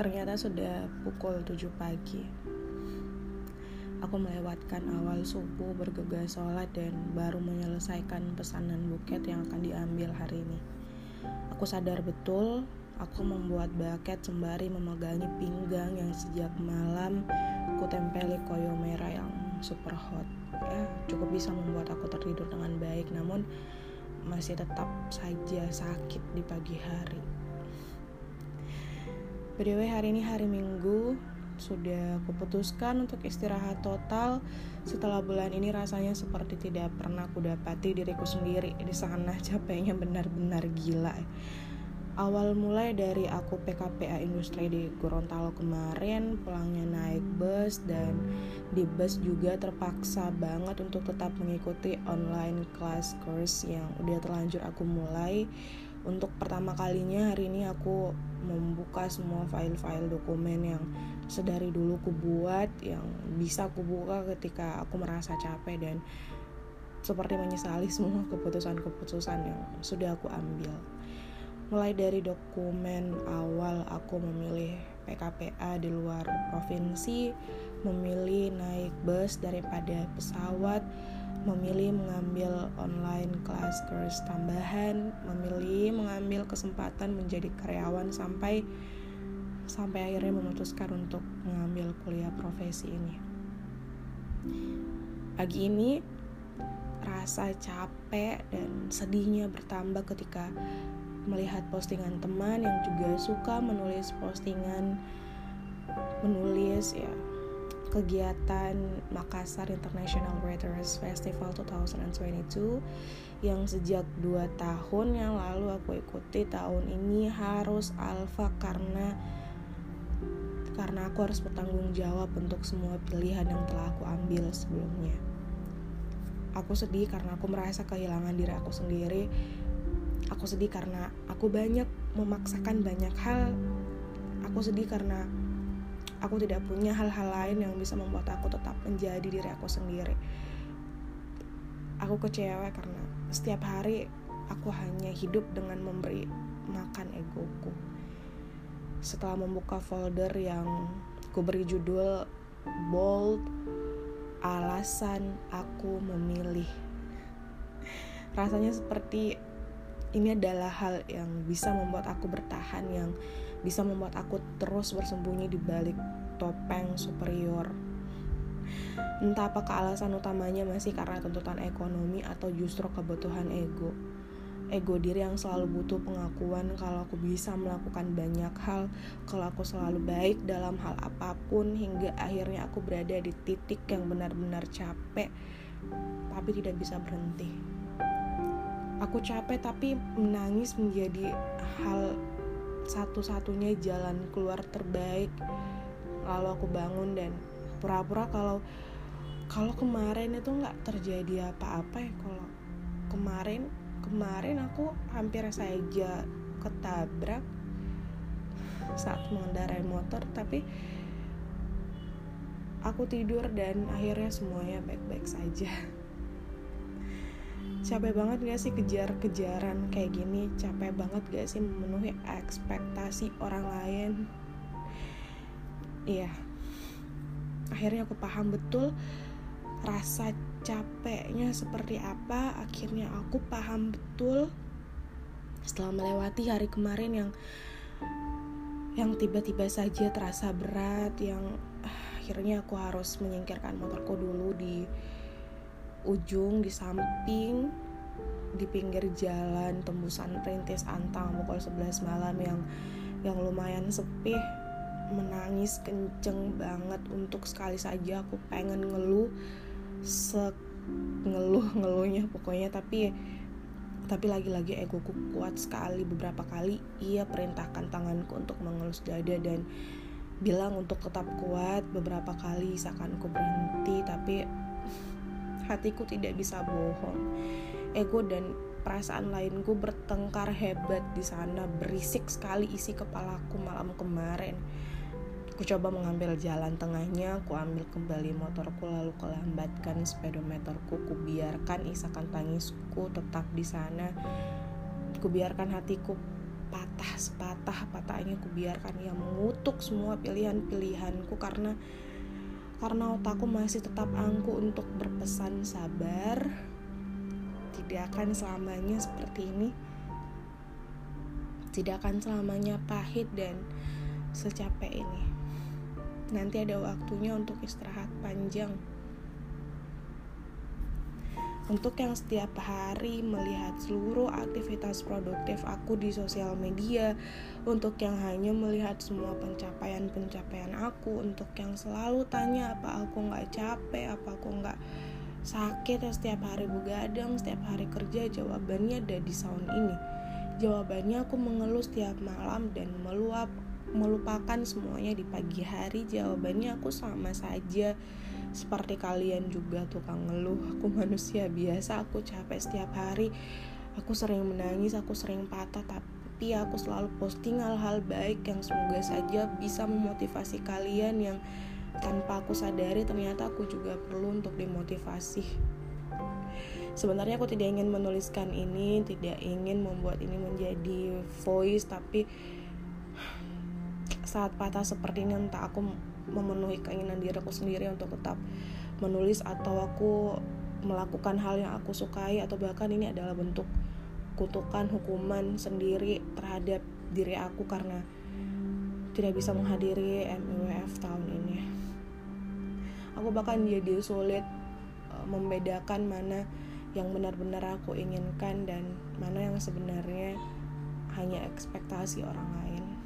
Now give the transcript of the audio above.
Ternyata sudah pukul 7 pagi. Aku melewatkan awal subuh bergegas sholat dan baru menyelesaikan pesanan buket yang akan diambil hari ini. Aku sadar betul aku membuat buket sembari memegangi pinggang yang sejak malam aku tempeli koyo merah yang super hot. Ya, cukup bisa membuat aku tertidur dengan baik, namun masih tetap saja sakit di pagi hari. BDW hari ini hari Minggu. Sudah kuputuskan untuk istirahat total. Setelah bulan ini rasanya seperti tidak pernah aku dapati diriku sendiri. Di sana capeknya benar-benar gila. Awal mulai dari aku PKPA industri di Gorontalo kemarin pulangnya naik bus dan di bus juga terpaksa banget untuk tetap mengikuti online class course yang udah terlanjur aku mulai untuk pertama kalinya hari ini aku membuka semua file-file dokumen yang sedari dulu ku buat yang bisa aku buka ketika aku merasa capek dan seperti menyesali semua keputusan-keputusan yang sudah aku ambil. Mulai dari dokumen awal aku memilih PKPA di luar provinsi, memilih naik bus daripada pesawat, memilih mengambil online class course tambahan, memilih mengambil kesempatan menjadi karyawan sampai sampai akhirnya memutuskan untuk mengambil kuliah profesi ini. Pagi ini rasa capek dan sedihnya bertambah ketika melihat postingan teman yang juga suka menulis postingan menulis ya kegiatan Makassar International Writers Festival 2022 yang sejak 2 tahun yang lalu aku ikuti tahun ini harus alfa karena karena aku harus bertanggung jawab untuk semua pilihan yang telah aku ambil sebelumnya. Aku sedih karena aku merasa kehilangan diri aku sendiri. Aku sedih karena aku banyak memaksakan banyak hal. Aku sedih karena aku tidak punya hal-hal lain yang bisa membuat aku tetap menjadi diri aku sendiri. Aku kecewa karena setiap hari aku hanya hidup dengan memberi makan egoku. Setelah membuka folder yang ku beri judul bold alasan aku memilih. Rasanya seperti ini adalah hal yang bisa membuat aku bertahan yang bisa membuat aku terus bersembunyi di balik topeng superior. Entah apakah alasan utamanya masih karena tuntutan ekonomi atau justru kebutuhan ego. Ego diri yang selalu butuh pengakuan kalau aku bisa melakukan banyak hal, kalau aku selalu baik dalam hal apa pun hingga akhirnya aku berada di titik yang benar-benar capek tapi tidak bisa berhenti. Aku capek tapi menangis menjadi hal satu-satunya jalan keluar terbaik. Lalu aku bangun dan pura-pura kalau kalau kemarin itu nggak terjadi apa-apa ya. Kalau kemarin kemarin aku hampir saja ketabrak saat mengendarai motor tapi aku tidur dan akhirnya semuanya baik-baik saja capek banget gak sih kejar-kejaran kayak gini? Capek banget gak sih memenuhi ekspektasi orang lain? Iya. Akhirnya aku paham betul rasa capeknya seperti apa. Akhirnya aku paham betul setelah melewati hari kemarin yang yang tiba-tiba saja terasa berat yang akhirnya aku harus menyingkirkan motorku dulu di ujung di samping di pinggir jalan tembusan perintis antang pukul 11 malam yang yang lumayan sepi. Menangis kenceng banget untuk sekali saja aku pengen ngeluh se ngeluh ngeluhnya pokoknya. Tapi tapi lagi-lagi egoku kuat sekali beberapa kali ia perintahkan tanganku untuk mengelus dada dan bilang untuk tetap kuat. Beberapa kali seakan ku berhenti tapi hatiku tidak bisa bohong. Ego dan perasaan lainku bertengkar hebat di sana, berisik sekali isi kepalaku malam kemarin. Ku coba mengambil jalan tengahnya, ku ambil kembali motorku lalu kelambatkan speedometerku, ku biarkan isakan tangisku tetap di sana. Ku biarkan hatiku patah sepatah patahnya aku biarkan ia mengutuk semua pilihan-pilihanku karena karena otakku masih tetap angku untuk berpesan sabar tidak akan selamanya seperti ini. Tidak akan selamanya pahit dan secapek ini. Nanti ada waktunya untuk istirahat panjang untuk yang setiap hari melihat seluruh aktivitas produktif aku di sosial media, untuk yang hanya melihat semua pencapaian-pencapaian aku, untuk yang selalu tanya apa aku nggak capek, apa aku nggak sakit ya setiap hari begadang, setiap hari kerja, jawabannya ada di sound ini. Jawabannya aku mengeluh setiap malam dan meluap melupakan semuanya di pagi hari. Jawabannya aku sama saja seperti kalian juga tukang ngeluh. Aku manusia biasa aku capek setiap hari. Aku sering menangis aku sering patah tapi aku selalu posting hal-hal baik yang semoga saja bisa memotivasi kalian yang tanpa aku sadari ternyata aku juga perlu untuk dimotivasi. Sebenarnya aku tidak ingin menuliskan ini tidak ingin membuat ini menjadi voice tapi saat patah seperti ini entah aku memenuhi keinginan diriku sendiri untuk tetap menulis atau aku melakukan hal yang aku sukai atau bahkan ini adalah bentuk kutukan hukuman sendiri terhadap diri aku karena tidak bisa menghadiri MWF tahun ini. Aku bahkan jadi sulit e, membedakan mana yang benar-benar aku inginkan dan mana yang sebenarnya hanya ekspektasi orang lain.